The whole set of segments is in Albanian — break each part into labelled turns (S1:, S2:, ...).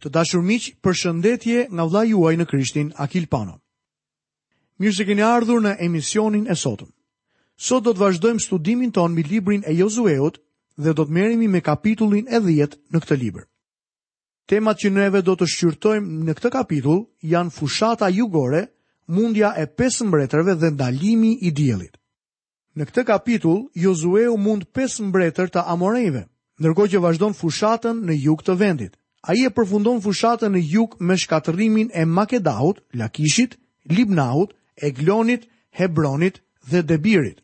S1: Të dashur miq, përshëndetje nga vëllai juaj në Krishtin, Akil Pano. Mirë se keni ardhur në emisionin e sotëm. Sot do të vazhdojmë studimin tonë mbi librin e Jozueut dhe do të merremi me kapitullin e 10 në këtë libër. Temat që neve do të shqyrtojmë në këtë kapitull janë fushata jugore, mundja e pesë mbretërve dhe ndalimi i diellit. Në këtë kapitull, Jozueu mund pesë mbretër të amorejve, ndërkohë që vazhdon fushatën në jug të vendit. Ai e përfundon fushatën në jug me shkatërrimin e Makedahut, Lakishit, Libnahut, Eglonit, Hebronit dhe Debirit.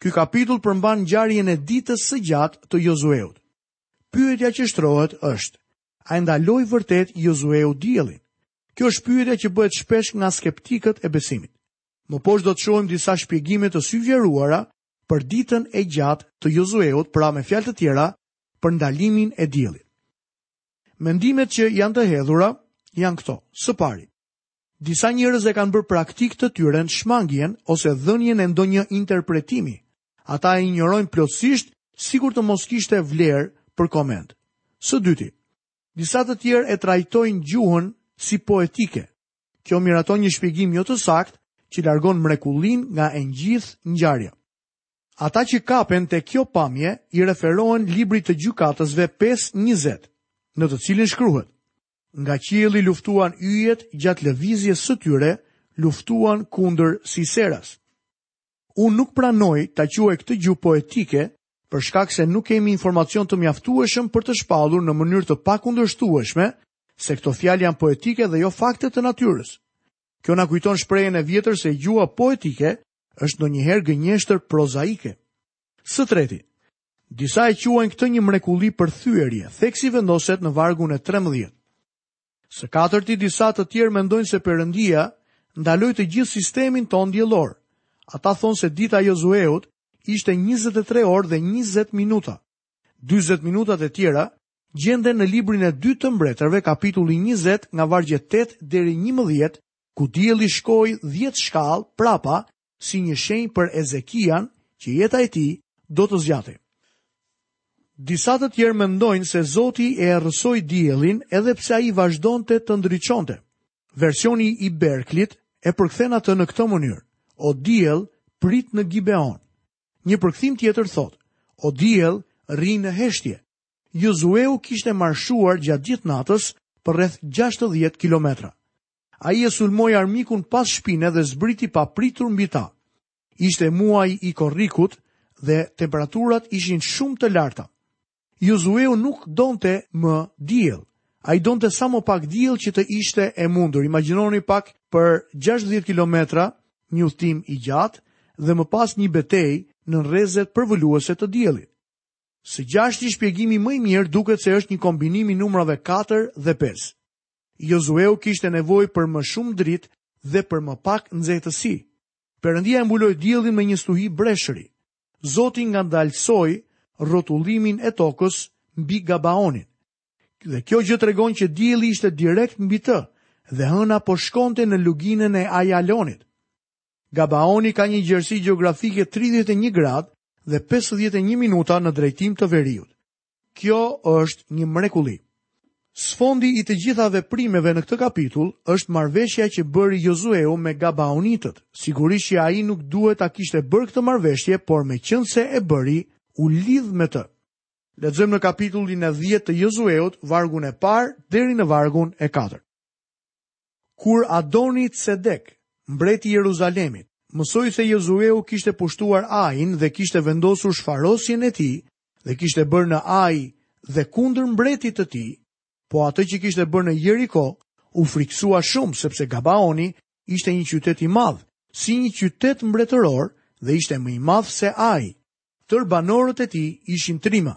S1: Ky kapitull përmban ngjarjen e ditës së gjatë të Jozueut. Pyetja që shtrohet është, a e ndaloi vërtet Jozueu diellin? Kjo është pyetja që bëhet shpesh nga skeptikët e besimit. Më poshtë do të shohim disa shpjegime të sugjeruara për ditën e gjatë të Jozueut, pra me fjalë të tjera, për ndalimin e diellit. Mendimet që janë të hedhura janë këto. Së pari, disa njerëz e kanë bërë praktikë të tyren shmangien ose dhënien e ndonjë interpretimi. Ata e injorojnë plotësisht sikur të mos kishte vlerë për koment. Së dyti, disa të tjerë e trajtojnë gjuhën si poetike, Kjo miraton një shpjegim jo të saktë që largon mrekullinë nga e gjithë ngjarja. Ata që kapen tek kjo pamje i referohen librit të gjykatësve 5.20, në të cilin shkruhet, nga qielli luftuan yjet gjatë lëvizjes së tyre, luftuan kundër Siseras. Unë nuk pranoj ta quaj këtë gjuhë poetike për shkak se nuk kemi informacion të mjaftueshëm për të shpallur në mënyrë të pakundërshtueshme se këto fjalë janë poetike dhe jo fakte të natyrës. Kjo na kujton shprehjen e vjetër se gjuha poetike është ndonjëherë gënjeshtër prozaike. Së treti, disa e quajnë këtë një mrekulli përthyerjeje, theksi vendoset në vargun e 13. Së katërti disa të tjerë mendojnë se Perëndia ndaloi të gjithë sistemin tonë diellor. Ata thonë se dita e Jozueut ishte 23 orë dhe 20 minuta. 40 minutat e tjera gjenden në librin e dytë të mbretërve kapitulli 20 nga vargjet 8 deri 11 ku dielli shkoi 10 shkallë prapa si një shenjë për Ezekian që jeta e tij do të zgjatej. Disa të tjerë mendojnë se Zoti e errësoi diellin edhe pse ai vazhdonte të ndriçonte. Versioni i Berklit e përkthen atë në këtë mënyrë: O diell, prit në Gibeon. Një përkthim tjetër thotë: O diell, rri në heshtje. Jozueu kishte marshuar gjatë gjithë natës për rreth 60 kilometra. Ai e sulmoi armikun pas shpine dhe zbriti papritur mbi ta. Ishte muaji i korrikut dhe temperaturat ishin shumë të larta. Jozueu nuk donte më diell. Ai donte sa më pak diell që të ishte e mundur. Imagjinoni pak për 60 kilometra një udhëtim i gjatë dhe më pas një betejë nën rrezet përvëluese të diellit. Së gjashti shpjegimi më i mirë duket se është një kombinim i numrave 4 dhe 5. Jozueu kishte nevojë për më shumë dritë dhe për më pak nxehtësi. Perëndia e mbuloi diellin me një stuhi breshëri. Zoti ngadalësoi rrotullimin e tokës mbi Gabaonin. Dhe kjo gjë tregon që dielli ishte direkt mbi të dhe hëna po shkonte në luginën e Ajalonit. Gabaoni ka një gjerësi gjeografike 31 gradë dhe 51 minuta në drejtim të veriut. Kjo është një mrekulli. Sfondi i të gjitha veprimeve në këtë kapitull është marrëveshja që bëri Jozueu me Gabaonitët. Sigurisht që ai nuk duhet ta kishte bërë këtë marrëveshje, por meqenëse e bëri, u lidh me të. Lexojmë në kapitullin e dhjetë të Jozueut, vargun e parë, deri në vargun e katër. Kur Adoni Cedek, mbreti i Jeruzalemit, mësoi se Jozueu kishte pushtuar Ain dhe kishte vendosur shfarosjen e tij dhe kishte bërë në Ai dhe kundër mbretit të tij, po atë që kishte bërë në Jeriko, u frikësua shumë, sepse Gabaoni ishte një qytet i madh, si një qytet mbretëror dhe ishte më i madh se Ai. Tërë banorët e tij ishin trima,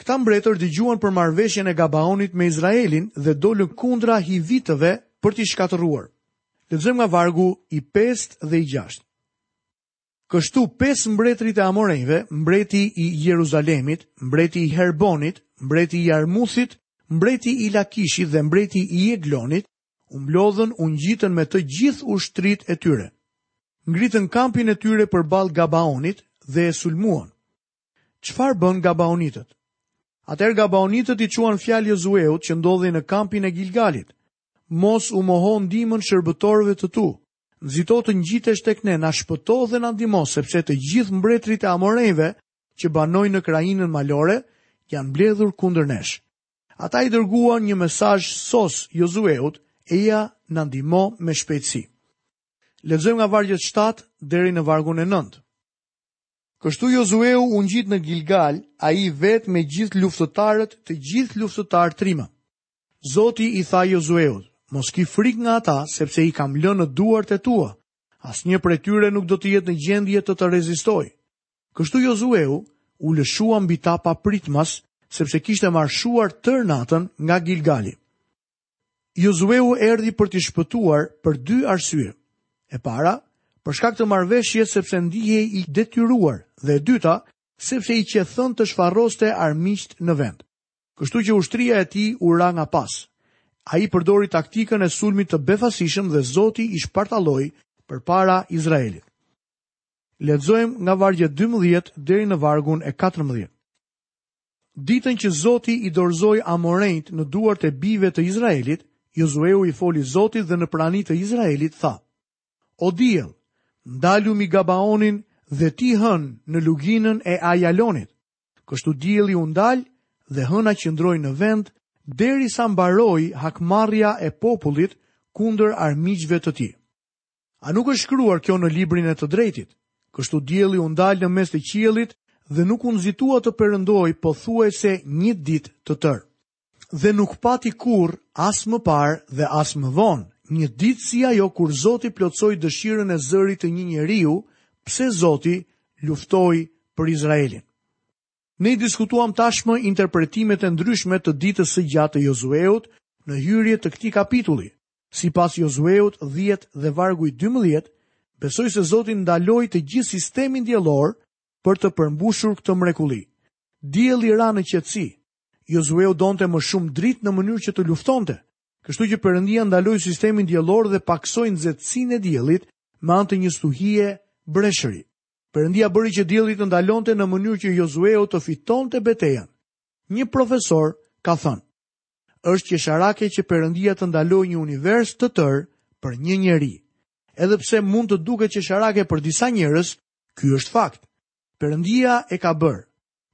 S1: Këta mbretër dëgjuan për marrëveshjen e Gabaonit me Izraelin dhe dolën kundra hivitëve për t'i shkatërruar. Lexojmë nga vargu i pestë dhe i gjashtë. Kështu pesë mbretërit e Amorenjve, mbreti i Jeruzalemit, mbreti i Herbonit, mbreti i Jarmuthit, mbreti i Lakishit dhe mbreti i Eglonit, u mblodhën, u ngjitën me të gjithë ushtritë e tyre. Ngritën kampin e tyre përballë Gabaonit dhe e sulmuan. Çfarë bënë Gabaonitët? Atëherë Gabaonitët i çuan fjalë Jozueut që ndodhej në kampin e Gilgalit. Mos u moho ndihmën shërbëtorëve të tu. Nxito të ngjitesh tek ne, na shpëto dhe na ndihmo, sepse të gjithë mbretërit e amorenjve që banojnë në krahinën malore janë mbledhur kundër nesh. Ata i dërguan një mesazh SOS Jozueut, eja na ndihmo me shpejtësi. Lexojmë nga vargu 7 deri në vargun e 9. Kështu Jozueu u ngjit në Gilgal, ai vetë me gjithë luftëtarët, të gjithë luftëtarë trima. Zoti i tha Jozueut, Mos ki frikë nga ata, sepse i kam lënë në duart e tua. Asnjë prej tyre nuk do të jetë në gjendje të të rezistojë. Kështu Jozueu u lëshua mbi ta papritmas, sepse kishte marshuar tërë natën nga Gilgali. Jozueu erdhi për t'i shpëtuar për dy arsye. E para, për shkak të marrëveshjes sepse ndihej i detyruar dhe e dyta, sepse i qe thënë të shfarroste armiqtë në vend. Kështu që ushtria e tij u ra nga pas. Ai përdori taktikën e sulmit të befasishëm dhe Zoti i shpartalloi përpara Izraelit. Lexojmë nga vargu 12 deri në vargun e 14. Ditën që Zoti i dorëzoi amorenjtë në duart e bijve të Izraelit, Jozueu i foli Zotit dhe në prani të Izraelit tha: O diell, ndalu mbi Gabaonin dhe ti hënë në luginën e Ajalonit. Kështu dielli u ndal dhe hëna qëndroi në vend derisa mbaroi hakmarrja e popullit kundër armiqve të tij. A nuk është shkruar kjo në librin e të drejtit? Kështu dielli u ndal në mes të qiellit dhe nuk u nxitua të perëndojë pothuajse një ditë të tërë. Dhe nuk pati kurrë, as më parë dhe as më vonë, një ditë si ajo kur Zoti plotësoi dëshirën e zërit të një njeriu, pse Zoti luftoi për Izraelin. Ne i diskutuam tashmë interpretimet e ndryshme të ditës së gjatë të Jozueut në hyrje të këtij kapitulli. Sipas Jozueut dhjetë dhe vargu i dymbëdhjetë, besoj se Zoti ndaloi të gjithë sistemin diellor për të përmbushur këtë mrekulli. Dielli ra në qetësi. Jozueu donte më shumë dritë në mënyrë që të luftonte, kështu që Perëndia ndaloi sistemin diellor dhe pakësoi nxehtësinë e diellit me anë të një stuhie breshëri. Perëndia bëri që dielli të ndalonte në mënyrë që Jozueu të fitonte betejën. Një profesor ka thënë, Është qesharake që Perëndia të ndalojë një univers të tërë për një njeri. Edhe pse mund të duket qesharake për disa njerëz, ky është fakt. Perëndia e ka bërë.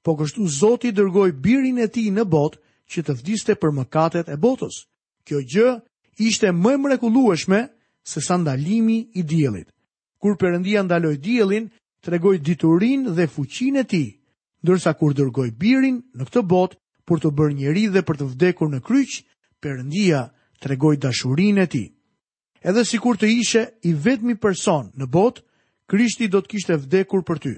S1: Po kështu Zoti dërgoi birin e tij në botë që të vdiste për mëkatet e botës. Kjo gjë ishte më e mrekullueshme sesa ndalimi i diellit. Kur Perëndia ndaloi diellin, tregoi diturinë dhe fuqinë e tij, ndërsa kur dërgoi Birin në këtë botë për t'u bërë njeri dhe për të vdekur në kryq, Perëndia tregoi dashurinë e tij. Edhe sikur të ishe i vetmi person në botë, Krishti do të kishte vdekur për ty.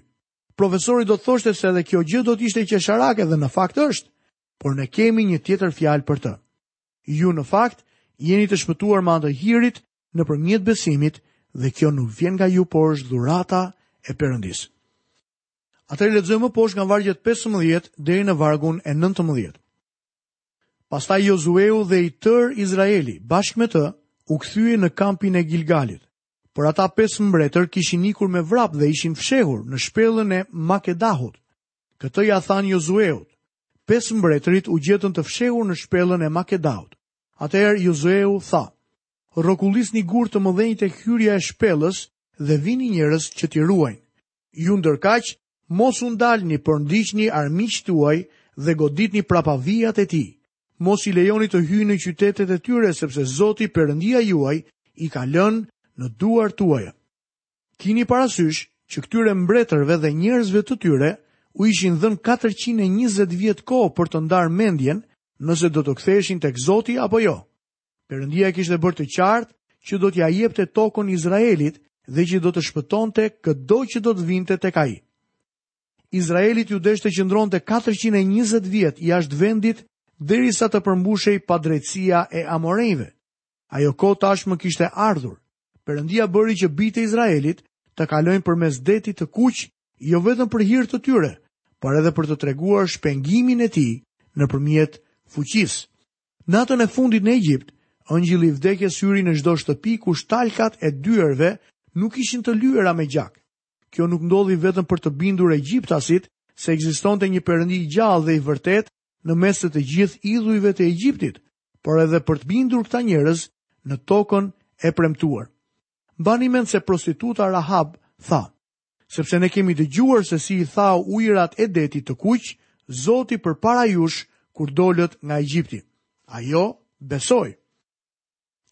S1: Profesori do të thoshte se edhe kjo gjë do të ishte qesharake dhe në fakt është, por ne kemi një tjetër fjalë për të. Ju në fakt jeni të shpëtuar me anë të hirit nëpërmjet besimit dhe kjo nuk vjen nga ju por është dhurata e Perëndisë. Atëherë lexojmë më poshtë nga vargu 15 deri në vargun e 19. Pastaj Jozueu dhe i tërë Izraeli bashkë me të u kthye në kampin e Gilgalit. Por ata pesë mbretër kishin ikur me vrap dhe ishin fshehur në shpellën e Makedahut. Këtë ia thanë Jozueut. Pesë mbretërit u gjetën të fshehur në shpellën e Makedahut. Atëherë Jozueu tha: Rrokullisni gurë të mëdhenj tek hyrja e shpellës dhe vini njerëz që t'i ruajnë. Ju ndërkaq, mos u ndalni, por ndiqni armiqtë tuaj dhe goditni prapavijat e tij. Mos i lejoni të hyjnë në qytetet e tyre, sepse Zoti, Perëndia juaj, i ka lënë në duart tuaja. Kini parasysh që këtyre mbretërve dhe njerëzve të tyre u ishin dhënë 420 vjet kohë për të ndarë mendjen nëse do të ktheheshin tek Zoti apo jo. Perëndia e kishte bërë të qartë që do t'ia jepte tokën Izraelit dhe që do të shpëtonte këdo që do të vinte tek ai. Izraelit iu desh të qëndronte 420 vjet jashtë vendit derisa të përmbushej padrejtësia e amorenjve. Ajo kohë tashmë kishte ardhur. Perëndia bëri që bijtë e Izraelit të kalojnë përmes Detit të Kuq jo vetëm për hir të tyre, por edhe për të treguar shpengimin e tij nëpërmjet fuqisë. Natën e fundit në Egjipt, engjëlli i vdekjes hyri në çdo shtëpi ku shtalkat e dyerve nuk ishin të lyera me gjak. Kjo nuk ndodhi vetëm për të bindur egjiptasit se ekzistonte një perëndi i gjallë dhe i vërtetë në mes të të gjithë idhujve të Egjiptit, por edhe për të bindur këta njerëz në tokën e premtuar. Mbani mend se prostituta Rahab tha: Sepse ne kemi dëgjuar se si i tha ujërat e Detit të Kuq, Zoti përpara jush kur dolët nga Egjipti. Ajo besoi.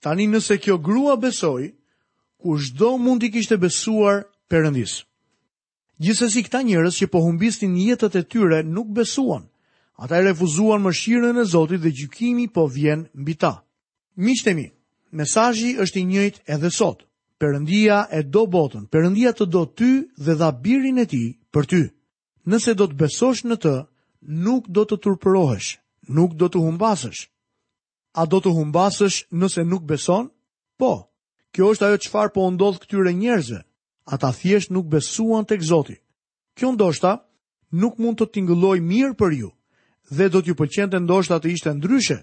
S1: Tani nëse kjo grua besoi, kushdo mund t'i kishte besuar Perëndisë. Gjithsesi këta njerëz që po humbisnin jetët e tyre nuk besuan. Ata e refuzuan mëshirën e Zotit dhe gjykimi po vjen mbi ta. Miqtë e mi, mesazhi është i njëjtë edhe sot. Perëndia e do botën, Perëndia të do ty dhe dha birin e tij për ty. Nëse do të besosh në të, nuk do të turpërohesh, nuk do të humbasësh. A do të humbasësh nëse nuk beson? Po. Kjo është ajo çfarë po u ndodh këtyre njerëzve. Ata thjesht nuk besuan tek Zoti. Kjo ndoshta nuk mund të tingëllojë mirë për ju dhe do t'ju pëlqente ndoshta të ishte ndryshe,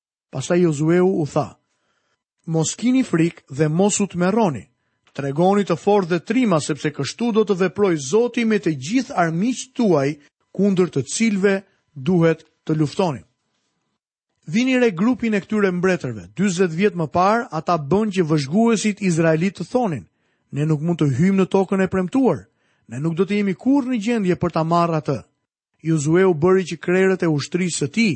S1: Pastaj Jozueu u tha, Mos kini frikë dhe mos u tmerroni, tregohuni të fortë dhe trima sepse kështu do të veprojë Zoti me të gjithë armiqtë tuaj kundër të cilëve duhet të luftoni. Vini re grupin e këtyre mbretërve, 40 vjet më parë ata bënë që vëzhguesit izraelitë të thonin, ne nuk mund të hyjmë në tokën e premtuar, ne nuk do të jemi kurrë në gjendje për ta marrë atë. Jozueu bëri që krerët e ushtrisë së tij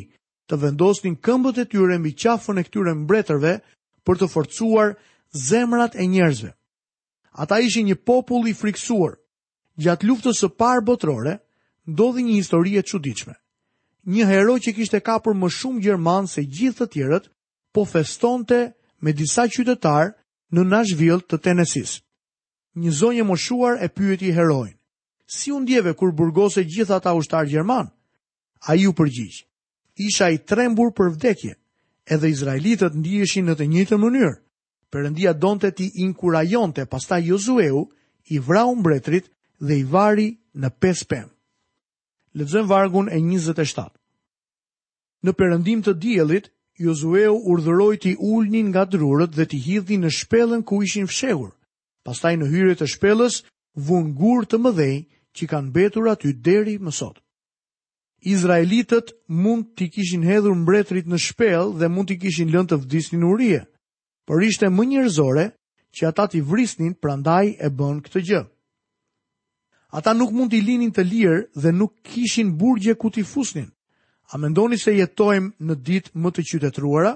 S1: të vendosnin këmbët e tyre mbi qafën e këtyre mbretërve për të forcuar zemrat e njerëzve. Ata ishin një popull i frikësuar. Gjatë luftës së parë botërore, ndodhi një histori e çuditshme. Një hero që kishte kapur më shumë gjermanë se gjithë të tjerët, po festonte me disa qytetarë në Nashville të Tenesisë. Një zonjë e moshuar e pyeti heroin, Si u ndjeve kur burgose gjithë ata ushtarë gjermanë? Ai u përgjigj, Isha i trembur për vdekje. Edhe izraelitët ndiheshin në të njëjtën mënyrë. Perëndia donte t'i inkurajonte, pastaj Jozueu i vrau mbretërit dhe i vari në pesë pemë. Lexojmë vargun e 27. Në perëndim të diellit, Jozueu urdhëroi t'i ulnin nga drurët dhe t'i hidhnin në shpellën ku ishin fshehur. Pastaj në hyrje të shpellës vunë gurë të mëdhenj që kanë mbetur aty deri më sot. Izraelitët mund t'i kishin hedhur mbretërit në shpellë dhe mund t'i kishin lënë të vdisnin urie, por ishte më njerëzore që ata t'i vrisnin, prandaj e bënë këtë gjë. Ata nuk mund t'i linin të lirë dhe nuk kishin burgje ku t'i fusnin. A mendoni se jetojmë në ditë më të qytetëruara?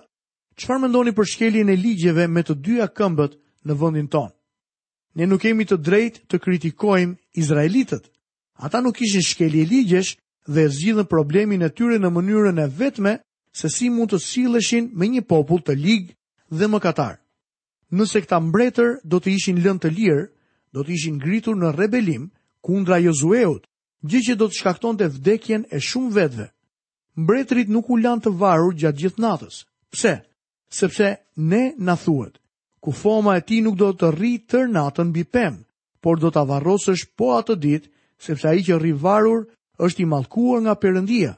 S1: Çfarë mendoni për shkeljen e ligjeve me të dyja këmbët në vendin tonë? Ne nuk kemi të drejtë të kritikojmë izraelitët. Ata nuk kishin shkelje ligjesh dhe e zgjidhën problemin e tyre në mënyrën e vetme se si mund të silleshin me një popull të lig dhe mëkatar. Nëse këta mbretër do të ishin lënë të lirë, do të ishin ngritur në rebelim kundra Jozueut, gjë që do të shkaktonte vdekjen e shumë vetëve. Mbretërit nuk u lanë të varur gjatë gjithë natës. Pse? Sepse ne na thuhet, kufoma e tij nuk do të rrijë tërë natën mbi pemë, por do ta varrosësh po atë ditë, sepse ai që rri varur është i mallkuar nga Perëndia,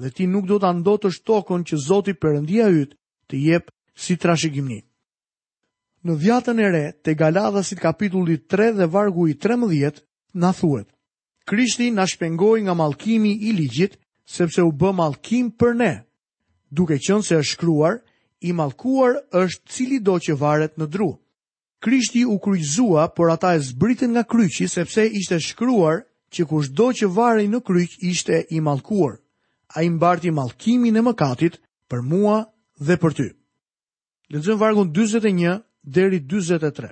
S1: dhe ti nuk do ta ndotësh tokën që Zoti Perëndia yt të jep si trashëgimi. Në Dhiatën e re, te Galatasit kapitulli 3 dhe vargu i 13, na thuhet, Krishti na shpengoi nga mallkimi i ligjit, sepse u bë mallkim për ne. Duke qenë se është shkruar, i mallkuar është cilido që varet në dru. Krishti u kryqëzua, por ata e zbritën nga kryqi sepse ishte shkruar që kushdo që varej në kryq ishte i mallkuar. Ai mbarti mallkimin e mëkatit për mua dhe për ty. Lexojmë vargun 41 deri 43.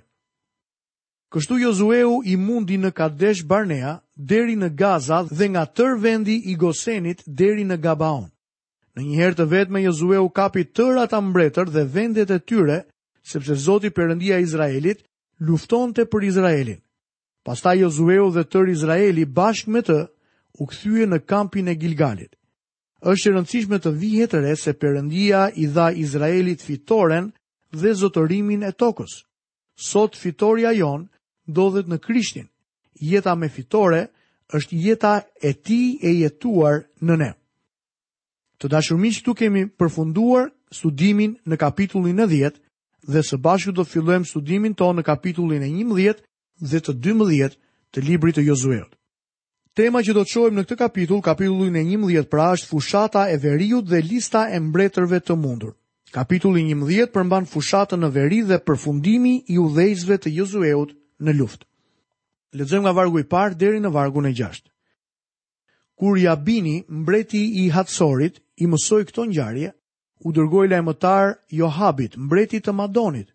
S1: Kështu Jozueu i mundi në Kadesh Barnea deri në Gaza dhe nga tërë vendi i Gosenit deri në Gabaon. Në një herë të vetme Jozueu kapi tërë ata mbretër dhe vendet e tyre, sepse Zoti Perëndia e Izraelit luftonte për Izraelin. Pastaj Jozueu dhe tërë Izraeli bashkë me të u kthye në kampin e Gilgalit. Është e rëndësishme të vihet re se Perëndia i dha Izraelit fitoren dhe zotërimin e tokës. Sot fitorja jonë ndodhet në Krishtin. Jeta me fitore është jeta e tij e jetuar në ne. Të dashur miq, këtu kemi përfunduar studimin në kapitullin e 10 dhe së bashku do të fillojmë studimin tonë në kapitullin e 11 dhe të 12 të librit të Jozueut. Tema që do të shohim në këtë kapitull, kapitullin e 11 pra është fushata e veriut dhe lista e mbretërve të mundur. Kapitulli 11 përmban fushatën në veri dhe përfundimi i udhëheqjes të Jozueut në luftë. Lexojmë nga vargu i parë deri në vargun e 6. Kur Jabini, mbreti i Hatsorit, i mësoi këto ngjarje, u dërgoi lajmëtarë Jobabit, mbretit të Madonit,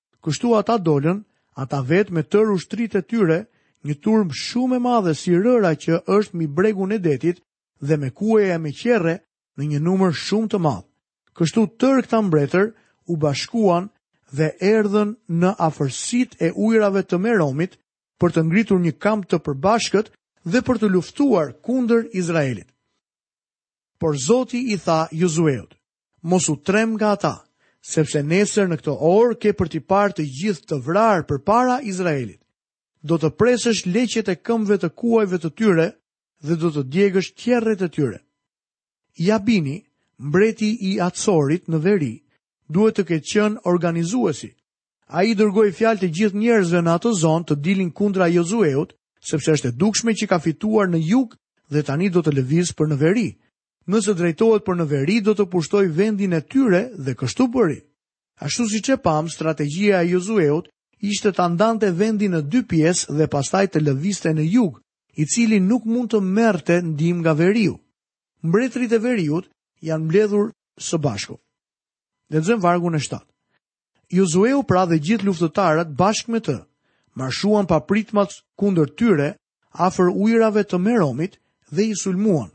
S1: Kështu ata dolën, ata vetë me tërë ushtritë e tyre, një turmë shumë e madhe si rëra që është mbi bregun e detit dhe me kuaj e me qerre në një numër shumë të madh. Kështu tërë këta mbretër u bashkuan dhe erdhën në afërsitë e ujërave të Meromit për të ngritur një kamp të përbashkët dhe për të luftuar kundër Izraelit. Por Zoti i tha Jozueut, Mos u tremb nga ata, sepse nesër në këtë orë ke për t'i parë të gjithë të vrarë përpara Izraelit. Do të presësh leqet e këmbëve të kuajve të tyre dhe do të djegësh qerret e tyre. Jabini, mbreti i Hatsorit në veri, duhet të ketë qenë organizuesi. Ai dërgoi fjalë të gjithë njerëzve në atë zonë të dilin kundra Jozueut, sepse është e dukshme që ka fituar në jug dhe tani do të lëvizë për në veri, nëse drejtohet për në veri do të pushtojë vendin e tyre dhe kështu bëri. Ashtu siç e pamë, strategjia e Jozueut ishte ta ndante vendin në dy pjesë dhe pastaj të lëvizte në jug, i cili nuk mund të merrte ndihmë nga veriu. Mbretërit e veriut janë mbledhur së bashku. Lexojmë vargun e 7. Jozueu pra dhe gjithë luftëtarët bashkë me të, marshuan papritmas kundër tyre afër ujërave të Meromit dhe i sulmuan.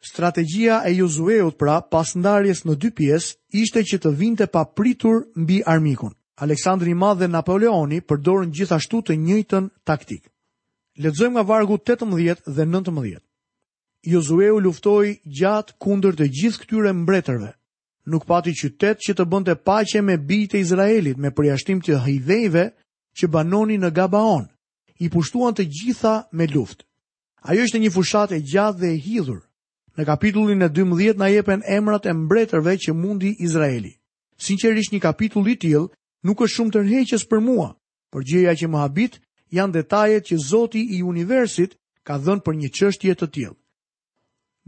S1: Strategjia e Jozueut pra pas ndarjes në dy pjesë ishte që të vinte papritur mbi armikun. Aleksandri i Madh dhe Napoleoni përdorën gjithashtu të njëjtën taktikë. Lexojmë nga vargu 18 dhe 19. Jozueu luftoi gjatë kundër të gjithë këtyre mbretërve, Nuk pati qytet që të bënte paqe me bijtë e Izraelit, me përjashtim të hivejve që banonin në Gabaon. I pushtuan të gjitha me luftë. Ajo ishte një fushatë e gjatë dhe e hidhur. Në kapitullin e 12 na jepen emrat e mbretërve që mundi Izraeli. Sinqerisht një kapitull i tillë nuk është shumë tërheqës për mua, por gjëja që më habit janë detajet që Zoti i universit ka dhënë për një çështje të tillë.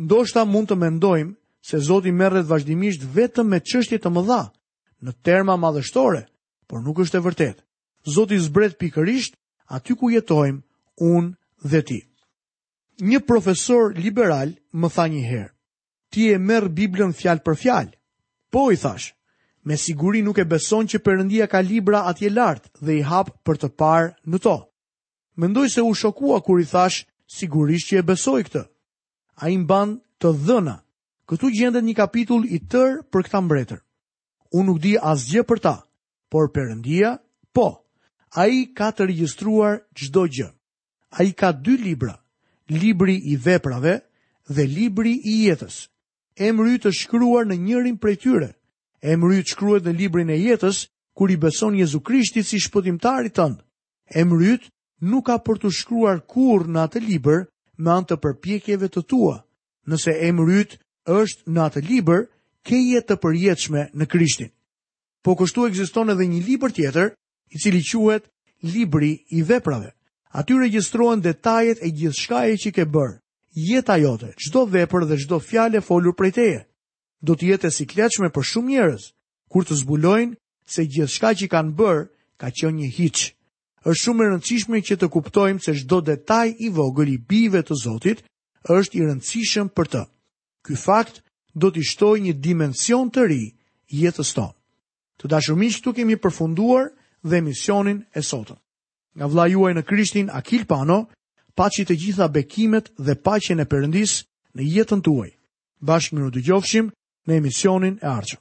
S1: Ndoshta mund të mendojmë se Zoti merret vazhdimisht vetëm me çështje të mëdha, në terma madhështore, por nuk është e vërtetë. Zoti zbret pikërisht aty ku jetojmë unë dhe ti. Një profesor liberal më tha një herë, ti e merr Biblën fjalë për fjalë. Po i thashë, me siguri nuk e beson që Perëndia ka libra atje lart dhe i hap për të parë në to. Mendoj se u shokua kur i thashë, sigurisht që e besoj këtë. Ai mban të dhëna. Këtu gjendet një kapitull i tërë për këta mbretër. Unë nuk di asgjë për ta, por Perëndia, po. Ai ka të regjistruar çdo gjë. Ai ka dy libra, libri i veprave dhe libri i jetës. Emri yt është shkruar në njërin prej tyre. Emri yt shkruhet në librin e jetës kur i beson Jezu Krishtit si shpëtimtarit tënd. Emri yt nuk ka për t'u shkruar kurrë në atë libër me anë të përpjekjeve të tua. Nëse emri yt është në atë libër, ke jetë të përjetshme në Krishtin. Po kështu ekziston edhe një libër tjetër, i cili quhet Libri i Veprave. Aty regjistrohen detajet e gjithçkaje që ke bërë. Jeta jote, çdo vepër dhe çdo fjalë e folur prej teje, do të jetë e sikletshme për shumë njerëz. kur të zbulojnë se gjithçka që kanë bërë ka qenë një hiç. Është shumë e rëndësishme që të kuptojmë se çdo detaj i vogël i bijve të Zotit është i rëndësishëm për të. Ky fakt do t'i shtojë një dimension të ri jetës tonë. Të dashur miq, këtu kemi përfunduar dhe emisionin e sotëm. Nga vëllai juaj në Krishtin Akil Pano, paçi të gjitha bekimet dhe paqen e Perëndisë në jetën tuaj. Bashkë mirudëgjofshim në emisionin e ardhshëm.